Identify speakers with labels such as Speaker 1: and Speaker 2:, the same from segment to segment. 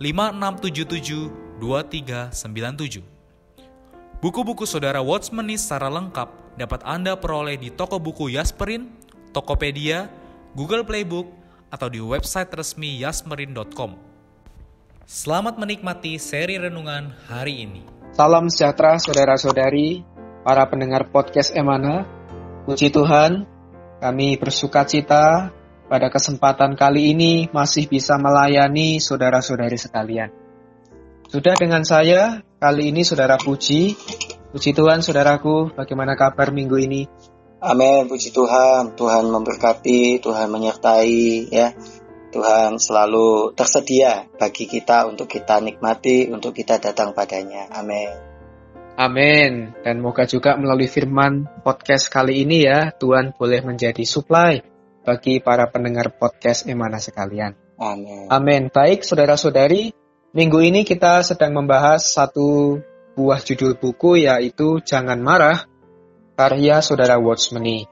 Speaker 1: 5677 2397. Buku-buku saudara Watchmeni secara lengkap dapat Anda peroleh di toko buku Yasmerin, Tokopedia, Google Playbook, atau di website resmi yasmerin.com. Selamat menikmati seri renungan hari ini.
Speaker 2: Salam sejahtera saudara-saudari, para pendengar podcast Emana. Puji Tuhan, kami bersuka cita pada kesempatan kali ini masih bisa melayani saudara-saudari sekalian. Sudah dengan saya, kali ini saudara Puji. Puji Tuhan saudaraku, bagaimana kabar minggu ini?
Speaker 3: Amin, puji Tuhan. Tuhan memberkati, Tuhan menyertai ya. Tuhan selalu tersedia bagi kita untuk kita nikmati, untuk kita datang padanya. Amin.
Speaker 2: Amin. Dan moga juga melalui firman podcast kali ini ya, Tuhan boleh menjadi supply bagi para pendengar podcast Emana sekalian.
Speaker 3: Amin.
Speaker 2: Amin. Baik, saudara-saudari, minggu ini kita sedang membahas satu buah judul buku yaitu Jangan Marah, karya saudara Watchmeni.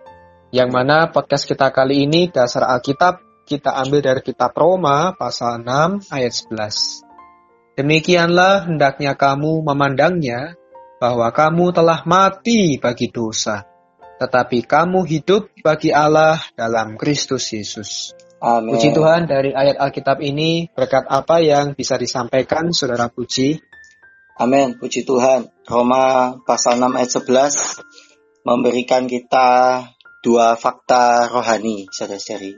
Speaker 2: Yang mana podcast kita kali ini dasar Alkitab kita ambil dari kitab Roma pasal 6 ayat 11. Demikianlah hendaknya kamu memandangnya bahwa kamu telah mati bagi dosa tetapi kamu hidup bagi Allah dalam Kristus Yesus.
Speaker 3: Amin.
Speaker 2: Puji Tuhan dari ayat Alkitab ini berkat apa yang bisa disampaikan Saudara Puji?
Speaker 3: Amin. Puji Tuhan. Roma pasal 6 ayat 11 memberikan kita dua fakta rohani, saudara-saudari.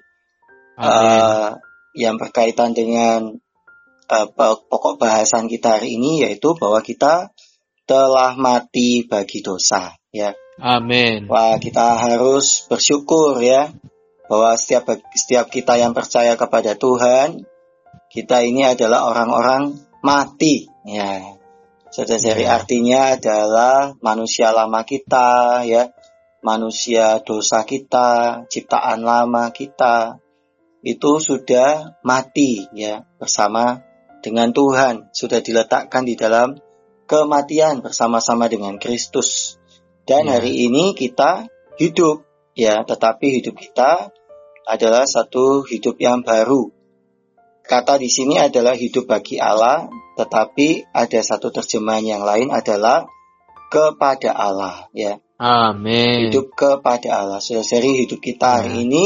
Speaker 3: Uh, yang berkaitan dengan uh, pokok bahasan kita hari ini yaitu bahwa kita telah mati bagi dosa, ya.
Speaker 2: Amin.
Speaker 3: Wah, kita harus bersyukur ya bahwa setiap setiap kita yang percaya kepada Tuhan, kita ini adalah orang-orang mati ya. Saudara-saudari ya. artinya adalah manusia lama kita ya, manusia dosa kita, ciptaan lama kita itu sudah mati ya bersama dengan Tuhan, sudah diletakkan di dalam kematian bersama-sama dengan Kristus. Dan ya. hari ini kita hidup, ya, tetapi hidup kita adalah satu hidup yang baru. Kata di sini adalah hidup bagi Allah, tetapi ada satu terjemahan yang lain adalah kepada Allah, ya.
Speaker 2: Amin.
Speaker 3: Hidup kepada Allah. Sudah seri hidup kita hari ya. ini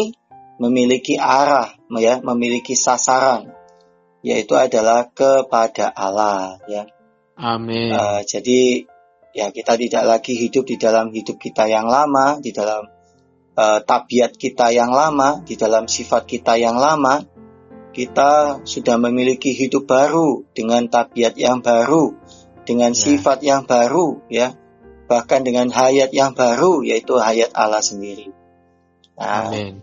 Speaker 3: memiliki arah, ya, memiliki sasaran, yaitu adalah kepada Allah, ya.
Speaker 2: Amin.
Speaker 3: Uh, jadi ya kita tidak lagi hidup di dalam hidup kita yang lama, di dalam uh, tabiat kita yang lama, di dalam sifat kita yang lama. Kita sudah memiliki hidup baru dengan tabiat yang baru, dengan ya. sifat yang baru, ya, bahkan dengan hayat yang baru, yaitu hayat Allah sendiri. Nah, Amin.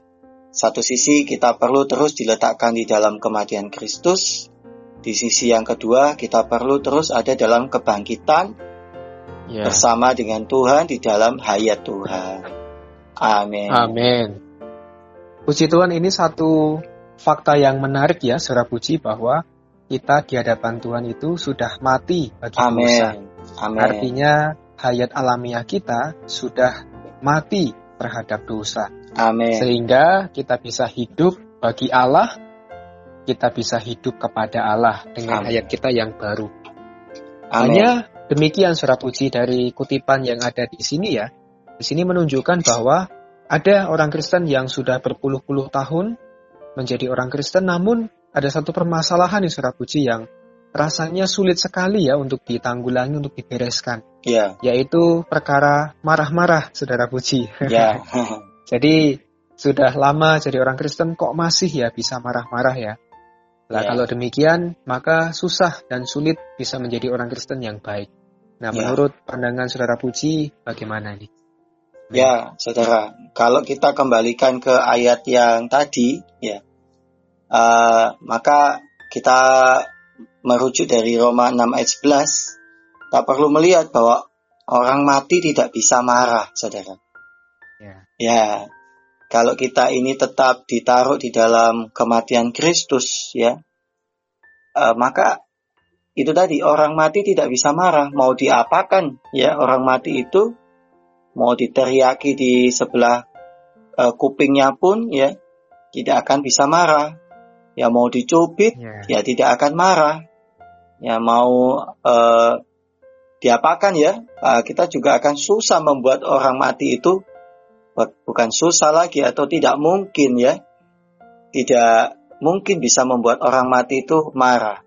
Speaker 3: Satu sisi kita perlu terus diletakkan di dalam kematian Kristus. Di sisi yang kedua kita perlu terus ada dalam kebangkitan yeah. bersama dengan Tuhan di dalam hayat Tuhan. Amin.
Speaker 2: Amin. Puji Tuhan ini satu fakta yang menarik ya, saudara puji bahwa kita di hadapan Tuhan itu sudah mati bagi Amin. dosa. Amin. Artinya hayat alamiah kita sudah mati terhadap dosa.
Speaker 3: Amin.
Speaker 2: Sehingga kita bisa hidup bagi Allah, kita bisa hidup kepada Allah dengan Amin. hayat kita yang baru. Amin. Hanya Demikian surat puji dari kutipan yang ada di sini ya. Di sini menunjukkan bahwa ada orang Kristen yang sudah berpuluh-puluh tahun menjadi orang Kristen namun ada satu permasalahan di surat puji yang rasanya sulit sekali ya untuk ditanggulangi, untuk dibereskan.
Speaker 3: Ya,
Speaker 2: Yaitu perkara marah-marah, Saudara Puji.
Speaker 3: ya,
Speaker 2: Jadi sudah lama jadi orang Kristen kok masih ya bisa marah-marah ya. Nah,
Speaker 3: Ya.
Speaker 2: kalau demikian, maka susah dan sulit bisa menjadi orang Kristen yang baik. Nah,
Speaker 3: Ya.
Speaker 2: menurut pandangan Saudara Puji, bagaimana ini?
Speaker 3: ya, saudara. Kalau kita kembalikan ke ayat yang tadi, ya, eh, maka kita merujuk dari Roma 6 ayat 11, tak perlu melihat bahwa orang mati tidak bisa marah, saudara.
Speaker 2: Ya.
Speaker 3: Ya, kalau kita ini tetap ditaruh di dalam kematian Kristus, ya, eh, maka itu tadi orang mati tidak bisa marah. Mau diapakan, ya orang mati itu mau diteriaki di sebelah eh, kupingnya pun, ya tidak akan bisa marah. Ya mau dicubit,
Speaker 2: Ya.
Speaker 3: ya tidak akan marah. Ya mau eh, diapakan ya, eh, kita juga akan susah membuat orang mati itu bu- bukan susah lagi atau tidak mungkin ya, tidak mungkin bisa membuat orang mati itu marah.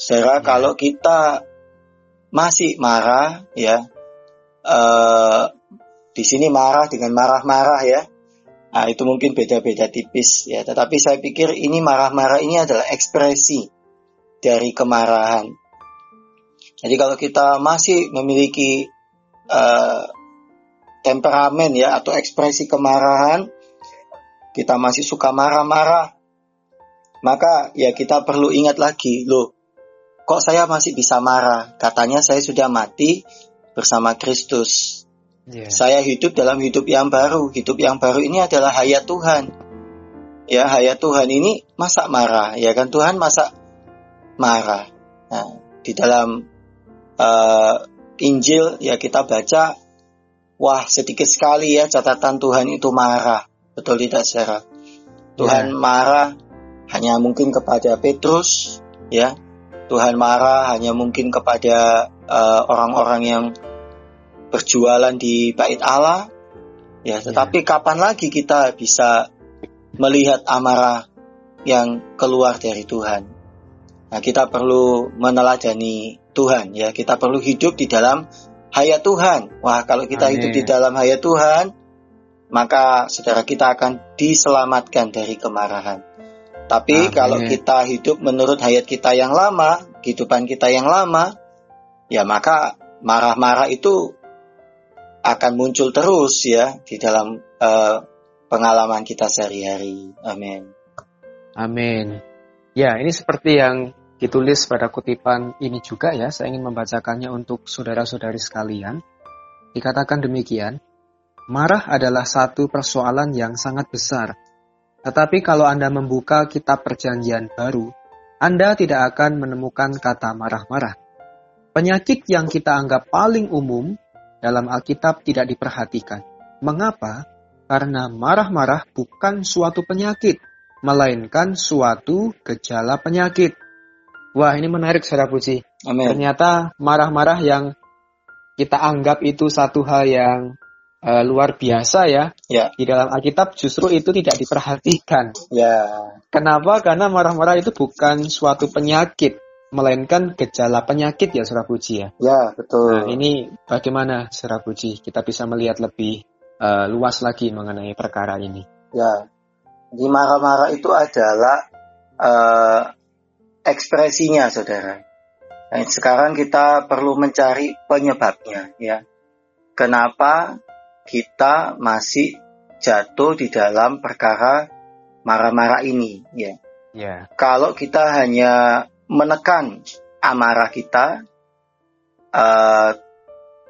Speaker 3: Saudara, kalau kita masih marah ya, eh, di sini marah dengan marah-marah ya, Nah, itu mungkin beda-beda tipis ya. Tetapi saya pikir ini marah-marah ini adalah ekspresi dari kemarahan. Jadi kalau kita masih memiliki eh, temperamen ya atau ekspresi kemarahan, kita masih suka marah-marah, maka ya kita perlu ingat lagi, loh, kok saya masih bisa marah? Katanya saya sudah mati bersama Kristus.
Speaker 2: Ya.
Speaker 3: Saya hidup dalam hidup yang baru. Hidup yang baru ini adalah hayat Tuhan. Ya, hayat Tuhan ini masa marah, ya kan Tuhan masa marah. Nah, di dalam eh, Injil ya kita baca, wah sedikit sekali ya catatan Tuhan itu marah, betul tidak saudara? Tuhan marah hanya mungkin kepada Petrus, ya. Tuhan marah hanya mungkin kepada eh, orang-orang yang berjualan di bait Allah. Ya, tetapi kapan lagi kita bisa melihat amarah yang keluar dari Tuhan? Nah, kita perlu meneladani Tuhan ya. Kita perlu hidup di dalam hayat Tuhan. Wah, kalau kita
Speaker 2: Amin.
Speaker 3: hidup di dalam hayat Tuhan, maka saudara kita akan diselamatkan dari kemarahan. Tapi
Speaker 2: Amin.
Speaker 3: kalau kita hidup menurut hayat kita yang lama, kehidupan kita yang lama, ya maka marah-marah itu akan muncul terus ya di dalam eh, pengalaman kita sehari-hari. Amin.
Speaker 2: Amin. Ya, ini seperti yang ditulis pada kutipan ini juga ya. Saya ingin membacakannya untuk saudara-saudari sekalian. Dikatakan demikian, marah adalah satu persoalan yang sangat besar. Tetapi kalau Anda membuka kitab perjanjian baru, Anda tidak akan menemukan kata marah-marah. Penyakit yang kita anggap paling umum dalam Alkitab tidak diperhatikan. Mengapa? Karena marah-marah bukan suatu penyakit, melainkan suatu gejala penyakit. Wah, ini menarik, Saudara Puji.
Speaker 3: Amin.
Speaker 2: Ternyata marah-marah yang kita anggap itu satu hal yang eh, luar biasa ya.
Speaker 3: Ya.
Speaker 2: Di dalam Alkitab justru itu tidak diperhatikan.
Speaker 3: Ya,
Speaker 2: Kenapa? Karena marah-marah itu bukan suatu penyakit, melainkan gejala penyakit ya, Saudara Puji ya.
Speaker 3: ya betul.
Speaker 2: Nah, ini bagaimana, Saudara Puji? Kita bisa melihat lebih eh, luas lagi mengenai perkara ini.
Speaker 3: Ya, di marah-marah itu adalah eh, ekspresinya, saudara. Nah, sekarang kita perlu mencari penyebabnya, ya. Kenapa kita masih jatuh di dalam perkara marah-marah ini, ya.
Speaker 2: Ya.
Speaker 3: Kalau kita hanya menekan amarah kita, eh,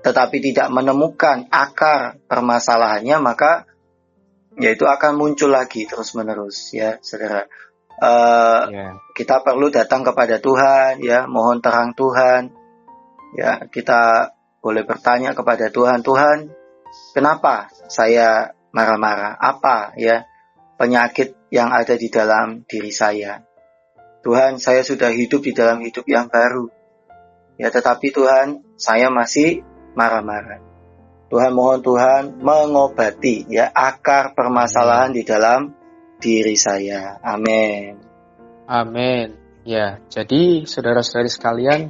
Speaker 3: tetapi tidak menemukan akar permasalahannya, maka ya itu akan muncul lagi terus menerus, ya, saudara. Eh,
Speaker 2: Ya.
Speaker 3: kita perlu datang kepada Tuhan, ya, mohon terang Tuhan, ya, kita boleh bertanya kepada Tuhan, Tuhan, kenapa saya marah-marah? Apa, ya, penyakit yang ada di dalam diri saya? Tuhan, saya sudah hidup di dalam hidup yang baru. Ya, tetapi Tuhan, saya masih marah-marah. Tuhan mohon Tuhan mengobati ya akar permasalahan di dalam diri saya. Amin.
Speaker 2: Amin. Ya, jadi saudara-saudari sekalian,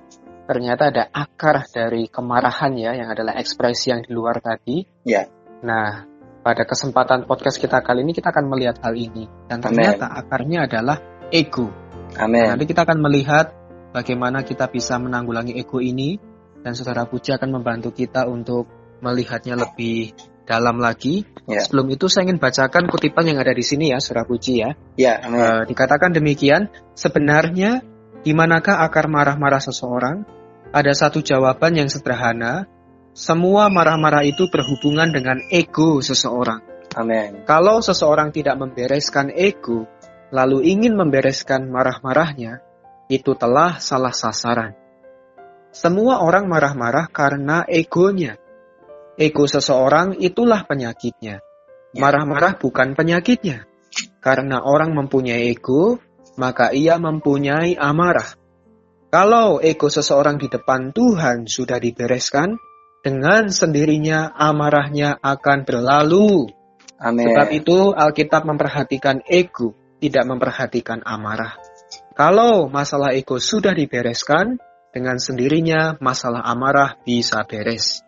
Speaker 2: ternyata ada akar dari kemarahan ya, yang adalah ekspresi yang di luar tadi.
Speaker 3: Ya.
Speaker 2: Nah, pada kesempatan podcast kita kali ini kita akan melihat hal ini. Dan ternyata Amen. akarnya adalah ego.
Speaker 3: Amin.
Speaker 2: Nanti kita akan melihat bagaimana kita bisa menanggulangi ego ini dan saudara Puji akan membantu kita untuk melihatnya lebih dalam lagi. Ya. Sebelum itu saya ingin bacakan kutipan yang ada di sini ya, saudara Puji ya.
Speaker 3: Ya, amin. Uh,
Speaker 2: dikatakan demikian, sebenarnya di manakah akar marah-marah seseorang? Ada satu jawaban yang sederhana, semua marah-marah itu berhubungan dengan ego seseorang.
Speaker 3: Amin.
Speaker 2: Kalau seseorang tidak membereskan ego, lalu ingin membereskan marah-marahnya, itu telah salah sasaran. Semua orang marah-marah karena egonya. Ego seseorang itulah penyakitnya. Ya. Marah-marah bukan penyakitnya. Karena orang mempunyai ego, maka ia mempunyai amarah. Kalau ego seseorang di depan Tuhan sudah dibereskan, dengan sendirinya amarahnya akan berlalu.
Speaker 3: Amin.
Speaker 2: Sebab itu Alkitab memperhatikan ego, tidak memperhatikan amarah. Kalau masalah ego sudah dibereskan, dengan sendirinya masalah amarah bisa beres.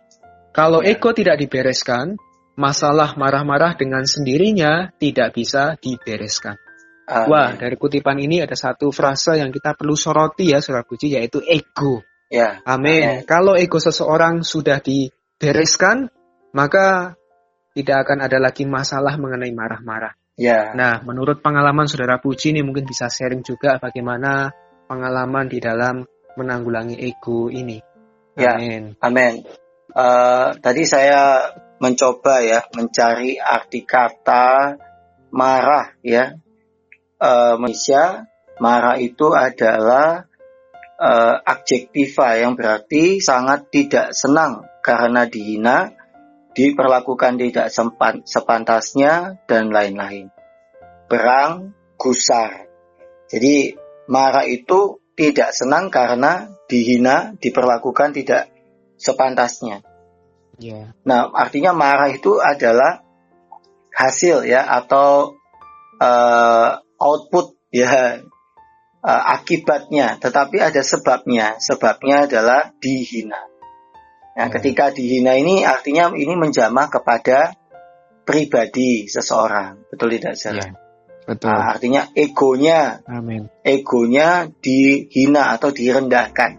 Speaker 2: Kalau ego tidak dibereskan, masalah marah-marah dengan sendirinya tidak bisa dibereskan. Amin. Wah, dari kutipan ini ada satu frasa yang kita perlu soroti ya, Saudara Puji, yaitu ego.
Speaker 3: Ya.
Speaker 2: Amin. Amin. Kalau ego seseorang sudah dibereskan, maka tidak akan ada lagi masalah mengenai marah-marah.
Speaker 3: Ya.
Speaker 2: Nah, menurut pengalaman Saudara Puji ini mungkin bisa sharing juga bagaimana pengalaman di dalam menanggulangi ego ini.
Speaker 3: Ya, amin. Amin. Uh, tadi saya mencoba ya mencari arti kata marah ya. Uh, Malaysia marah itu adalah uh, adjektiva yang berarti sangat tidak senang karena dihina, diperlakukan tidak sempat, sepantasnya dan lain-lain. Berang, gusar. Jadi marah itu tidak senang karena dihina, diperlakukan tidak sepantasnya.
Speaker 2: Yeah.
Speaker 3: Nah, artinya marah itu adalah hasil ya atau uh, output ya uh, akibatnya, tetapi ada sebabnya. Sebabnya adalah dihina. Nah, yeah. ketika dihina ini artinya ini menjamah kepada pribadi seseorang, betul tidak, sih? Yeah.
Speaker 2: Betul. Nah,
Speaker 3: artinya egonya,
Speaker 2: Amin.
Speaker 3: egonya dihina atau direndahkan.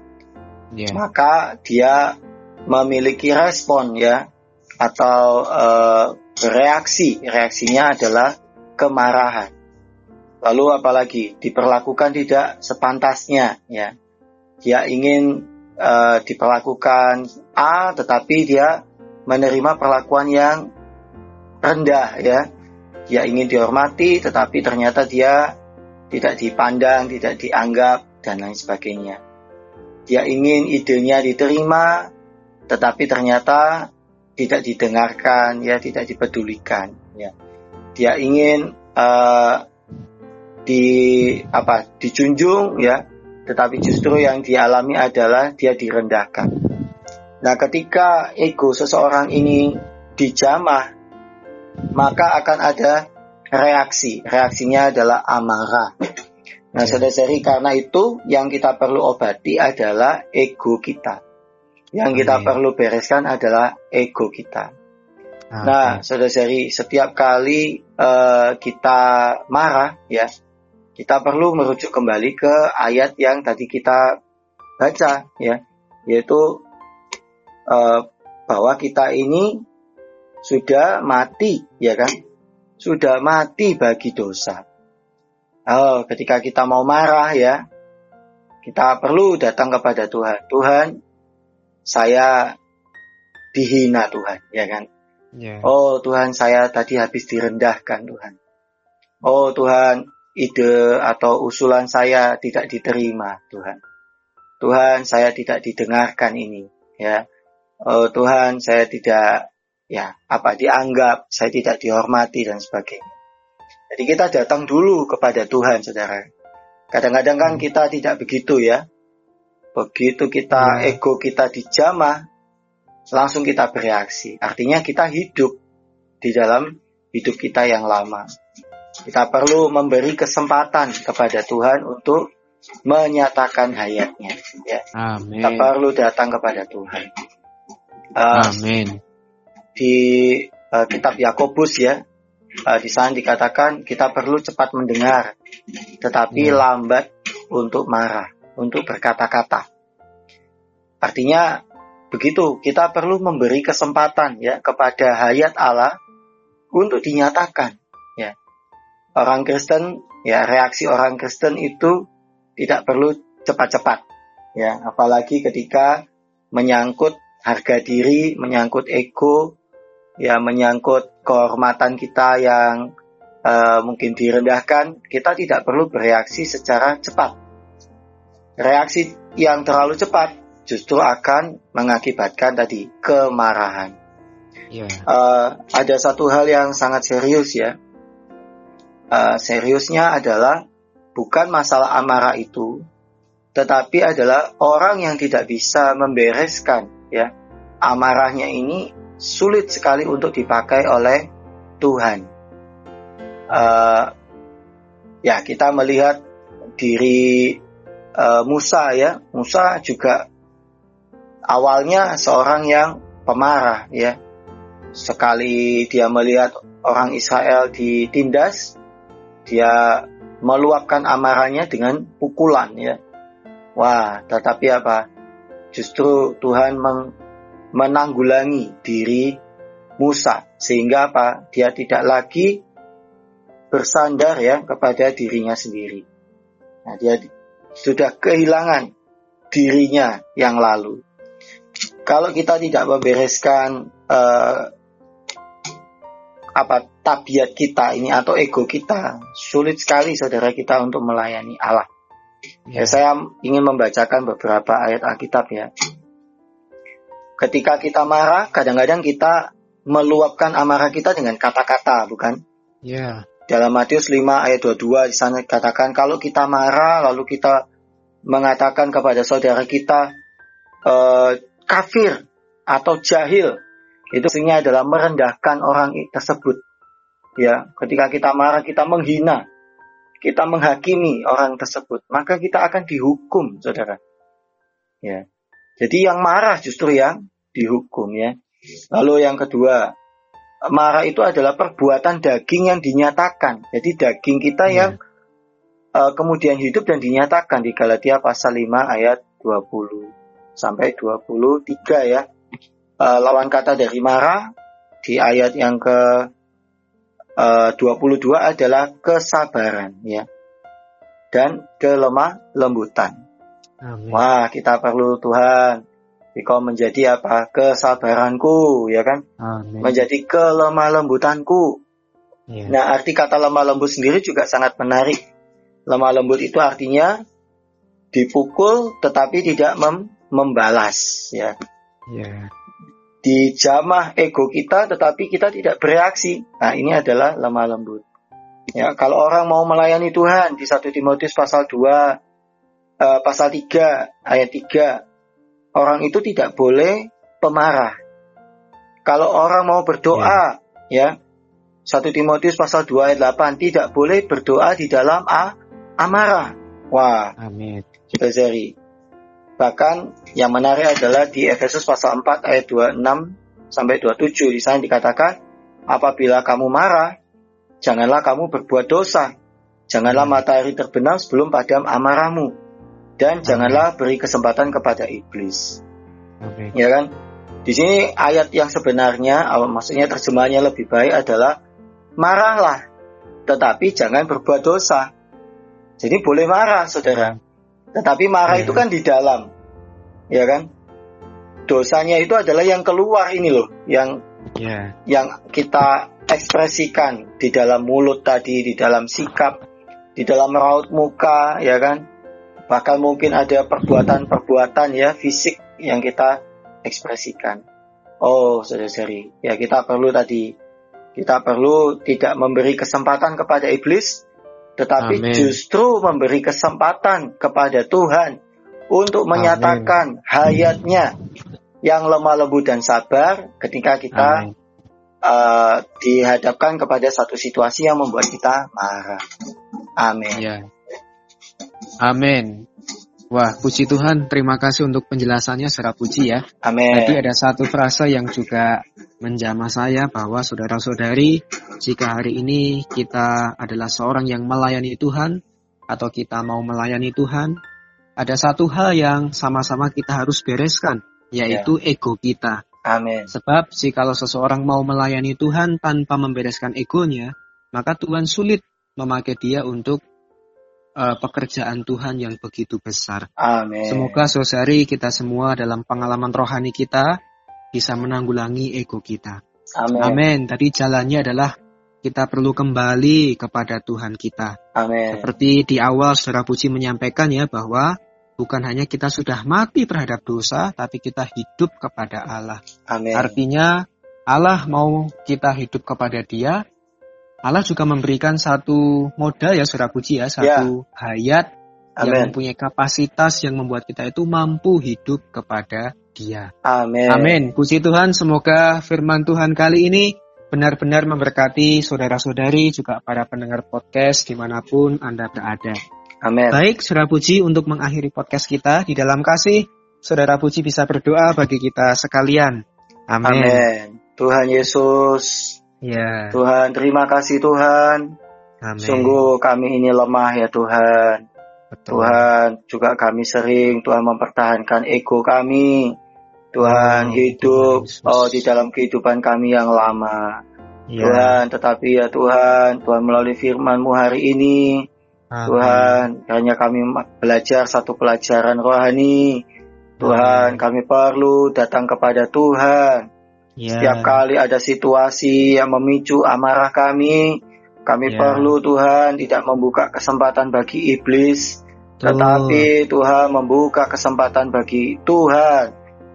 Speaker 3: Yeah. Maka dia memiliki respon ya atau uh, reaksi. Reaksinya adalah kemarahan. Lalu apalagi diperlakukan tidak sepantasnya ya. Dia ingin uh, diperlakukan A tetapi dia menerima perlakuan yang rendah ya dia ingin dihormati tetapi ternyata dia tidak dipandang, tidak dianggap dan lain sebagainya. Dia ingin idenya diterima tetapi ternyata tidak didengarkan, ya tidak dipedulikan, ya. Dia ingin uh, di apa dijunjung ya, tetapi justru yang dialami adalah dia direndahkan. Nah, ketika ego seseorang ini dijamah maka akan ada reaksi. Reaksinya adalah amarah. Nah, saudara-saudari, karena itu yang kita perlu obati adalah ego kita. Yang kita perlu bereskan adalah ego kita. Nah, saudara-saudari, setiap kali uh, kita marah, ya, kita perlu merujuk kembali ke ayat yang tadi kita baca, ya, yaitu uh, bahwa kita ini sudah mati, ya kan? Sudah mati bagi dosa. Oh, ketika kita mau marah ya, kita perlu datang kepada Tuhan. Tuhan, saya dihina Tuhan, ya kan? Yeah. Oh Tuhan, saya tadi habis direndahkan Tuhan. Oh Tuhan, ide atau usulan saya tidak diterima Tuhan. Tuhan, saya tidak didengarkan ini, ya. Oh Tuhan, saya tidak ya apa dianggap, saya tidak dihormati dan sebagainya. Jadi kita datang dulu kepada Tuhan, saudara. Kadang-kadang kan kita tidak begitu ya. Begitu kita ya. ego kita dijamah, langsung kita bereaksi. Artinya kita hidup di dalam hidup kita yang lama. Kita perlu memberi kesempatan kepada Tuhan untuk menyatakan hayatnya. Ya.
Speaker 2: Amin.
Speaker 3: Kita perlu datang kepada Tuhan. Uh,
Speaker 2: Amin.
Speaker 3: Di uh, kitab Yakobus ya, uh, di sana dikatakan kita perlu cepat mendengar, tetapi
Speaker 2: Ya.
Speaker 3: lambat untuk marah, untuk berkata-kata. Artinya begitu, kita perlu memberi kesempatan ya kepada hayat Allah untuk dinyatakan. Orang Kristen ya reaksi orang Kristen itu tidak perlu cepat-cepat. Ya, apalagi ketika menyangkut harga diri, menyangkut ego, ya menyangkut kehormatan kita yang eh, mungkin direndahkan, kita tidak perlu bereaksi secara cepat. Reaksi yang terlalu cepat justru akan mengakibatkan tadi kemarahan.
Speaker 2: Ya.
Speaker 3: Eh, ada satu hal yang sangat serius ya. Eh, seriusnya adalah bukan masalah amarah itu, tetapi adalah orang yang tidak bisa membereskan ya amarahnya ini sulit sekali untuk dipakai oleh Tuhan. Eh, ya kita melihat diri eh, Musa ya, Musa juga awalnya seorang yang pemarah ya. Sekali dia melihat orang Israel ditindas, dia meluapkan amarahnya dengan pukulan ya. Wah, tetapi apa? Justru Tuhan menanggulangi diri Musa sehingga apa? Dia tidak lagi bersandar ya kepada dirinya sendiri. Nah, dia sudah kehilangan dirinya yang lalu. Kalau kita tidak membereskan eh, apa tabiat kita ini atau ego kita, sulit sekali saudara kita untuk melayani Allah. Ya, saya ingin membacakan beberapa ayat Alkitab ya. Ketika kita marah, kadang-kadang kita meluapkan amarah kita dengan kata-kata, bukan?
Speaker 2: Ya.
Speaker 3: Dalam Matius 5 ayat 22 di sana dikatakan kalau kita marah lalu kita mengatakan kepada saudara kita eh, kafir atau jahil itu sebenarnya adalah merendahkan orang tersebut. Ya, ketika kita marah kita menghina, kita menghakimi orang tersebut, maka kita akan dihukum, Saudara. Ya. Jadi yang marah justru yang dihukum ya. Lalu yang kedua, marah itu adalah perbuatan daging yang dinyatakan. Jadi daging kita
Speaker 2: Ya.
Speaker 3: yang eh, kemudian hidup dan dinyatakan di Galatia pasal 5 ayat 20 sampai 23 ya. Eh, lawan kata dari marah di ayat yang ke eh, 22 adalah kesabaran ya. Dan kelemah lembutan.
Speaker 2: Amin.
Speaker 3: Wah, kita perlu Tuhan. Engkau menjadi apa? Kesabaranku, ya kan?
Speaker 2: Amin.
Speaker 3: Menjadi kelemah lembutanku.
Speaker 2: Ya.
Speaker 3: Nah, arti kata lemah lembut sendiri juga sangat menarik. Lemah lembut itu artinya dipukul tetapi tidak mem- membalas, ya.
Speaker 2: Ya.
Speaker 3: Dijamah ego kita tetapi kita tidak bereaksi. Nah, ini adalah lemah lembut. Ya, kalau orang mau melayani Tuhan di 1 Timotius pasal 2 eh, pasal 3 ayat 3 orang itu tidak boleh pemarah. Kalau orang mau berdoa ya 1 Timotius pasal 2 ayat 8 tidak boleh berdoa di dalam a- amarah. Wah,
Speaker 2: Amin.
Speaker 3: Saudari. Bahkan yang menarik adalah di Efesus pasal 4 ayat 26 sampai 27 di sana dikatakan apabila kamu marah janganlah kamu berbuat dosa. Janganlah matahari terbenam sebelum padam amarahmu dan janganlah beri kesempatan kepada iblis.
Speaker 2: Amin.
Speaker 3: Ya kan? Di sini ayat yang sebenarnya maksudnya terjemahannya lebih baik adalah marahlah tetapi jangan berbuat dosa. Jadi boleh marah, Saudara. Tetapi marah
Speaker 2: Ya.
Speaker 3: itu kan di dalam. Ya kan? Dosanya itu adalah yang keluar ini loh, yang
Speaker 2: Ya.
Speaker 3: yang kita ekspresikan di dalam mulut tadi, di dalam sikap, di dalam raut muka, ya kan? Bahkan mungkin ada perbuatan-perbuatan ya fisik yang kita ekspresikan. Oh, saudara-saudari, ya kita perlu tadi, kita perlu tidak memberi kesempatan kepada iblis, tetapi
Speaker 2: Amin.
Speaker 3: justru memberi kesempatan kepada Tuhan untuk menyatakan hayatnya yang lemah lembut dan sabar ketika kita eh, dihadapkan kepada satu situasi yang membuat kita marah. Amin.
Speaker 2: Ya. Amin. Wah, puji Tuhan, terima kasih untuk penjelasannya secara puji ya.
Speaker 3: Amin.
Speaker 2: Tadi ada satu frasa yang juga menjamah saya bahwa saudara-saudari, jika hari ini kita adalah seorang yang melayani Tuhan atau kita mau melayani Tuhan, ada satu hal yang sama-sama kita harus bereskan, yaitu ego kita.
Speaker 3: Amin.
Speaker 2: Sebab jikalau seseorang mau melayani Tuhan tanpa membereskan egonya, maka Tuhan sulit memakai dia untuk uh, pekerjaan Tuhan yang begitu besar.
Speaker 3: Amin.
Speaker 2: Semoga saudari kita semua dalam pengalaman rohani kita bisa menanggulangi ego kita.
Speaker 3: Amin.
Speaker 2: Amin. Tadi jalannya adalah kita perlu kembali kepada Tuhan kita.
Speaker 3: Amin.
Speaker 2: Seperti di awal saudara Puji menyampaikan ya bahwa bukan hanya kita sudah mati terhadap dosa, tapi kita hidup kepada Allah.
Speaker 3: Amin.
Speaker 2: Artinya Allah mau kita hidup kepada Dia, Allah juga memberikan satu modal ya saudara puji ya, satu hayat yang
Speaker 3: Amin.
Speaker 2: mempunyai kapasitas yang membuat kita itu mampu hidup kepada Dia.
Speaker 3: Amin.
Speaker 2: Amin. Puji Tuhan, semoga firman Tuhan kali ini benar-benar memberkati saudara-saudari juga para pendengar podcast di mana pun Anda berada.
Speaker 3: Amin.
Speaker 2: Baik, saudara puji untuk mengakhiri podcast kita di dalam kasih, saudara puji bisa berdoa bagi kita sekalian. Amin.
Speaker 3: Amin. Tuhan Yesus,
Speaker 2: Ya.
Speaker 3: Tuhan terima kasih Tuhan.
Speaker 2: Amin.
Speaker 3: Sungguh kami ini lemah ya Tuhan.
Speaker 2: Betul.
Speaker 3: Tuhan juga kami sering Tuhan mempertahankan ego kami. Tuhan
Speaker 2: Oh,
Speaker 3: hidup
Speaker 2: Tuhan
Speaker 3: oh di dalam kehidupan kami yang lama.
Speaker 2: Ya.
Speaker 3: Tuhan, tetapi ya Tuhan, Tuhan melalui firman-Mu hari ini,
Speaker 2: Amin.
Speaker 3: Tuhan, hanya kami belajar satu pelajaran rohani. Tuhan,
Speaker 2: Amin.
Speaker 3: kami perlu datang kepada Tuhan.
Speaker 2: Ya.
Speaker 3: Setiap kali ada situasi yang memicu amarah kami, kami
Speaker 2: Ya.
Speaker 3: perlu Tuhan tidak membuka kesempatan bagi iblis,
Speaker 2: Betul.
Speaker 3: tetapi Tuhan membuka kesempatan bagi Tuhan.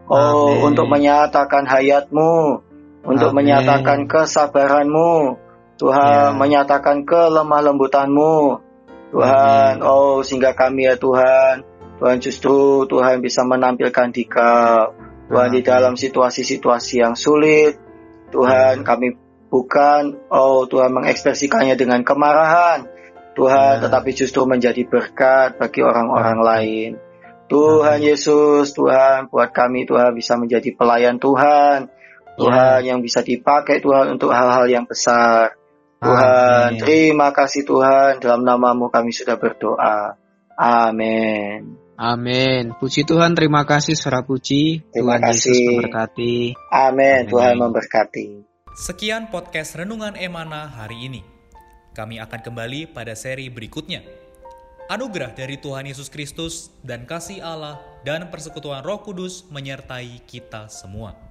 Speaker 3: Oh,
Speaker 2: Amin.
Speaker 3: untuk menyatakan hayatmu, untuk
Speaker 2: Amin.
Speaker 3: menyatakan kesabaranmu, Tuhan
Speaker 2: Ya.
Speaker 3: menyatakan kelemah lembutanmu, Tuhan. Oh, sehingga kami ya Tuhan, Tuhan justru Tuhan bisa menampilkan dikau. Tuhan di dalam situasi-situasi yang sulit, Tuhan
Speaker 2: Ya.
Speaker 3: kami bukan, oh Tuhan mengekspresikannya dengan kemarahan, Tuhan,
Speaker 2: Ya.
Speaker 3: tetapi justru menjadi berkat bagi orang-orang
Speaker 2: Amin.
Speaker 3: lain. Tuhan. Yesus, Tuhan, buat kami Tuhan bisa menjadi pelayan Tuhan, Tuhan yang bisa dipakai Tuhan untuk hal-hal yang besar. Tuhan,
Speaker 2: Amin.
Speaker 3: terima kasih Tuhan, dalam namamu kami sudah berdoa. Amin.
Speaker 2: Amin. Puji Tuhan, terima kasih saudara puji.
Speaker 3: Terima
Speaker 2: Tuhan Yesus
Speaker 3: kasih.
Speaker 2: memberkati.
Speaker 3: Amin.
Speaker 2: Amin.
Speaker 3: Tuhan memberkati.
Speaker 1: Sekian podcast Renungan Emana hari ini. Kami akan kembali pada seri berikutnya. Anugerah dari Tuhan Yesus Kristus dan kasih Allah dan persekutuan Roh Kudus menyertai kita semua.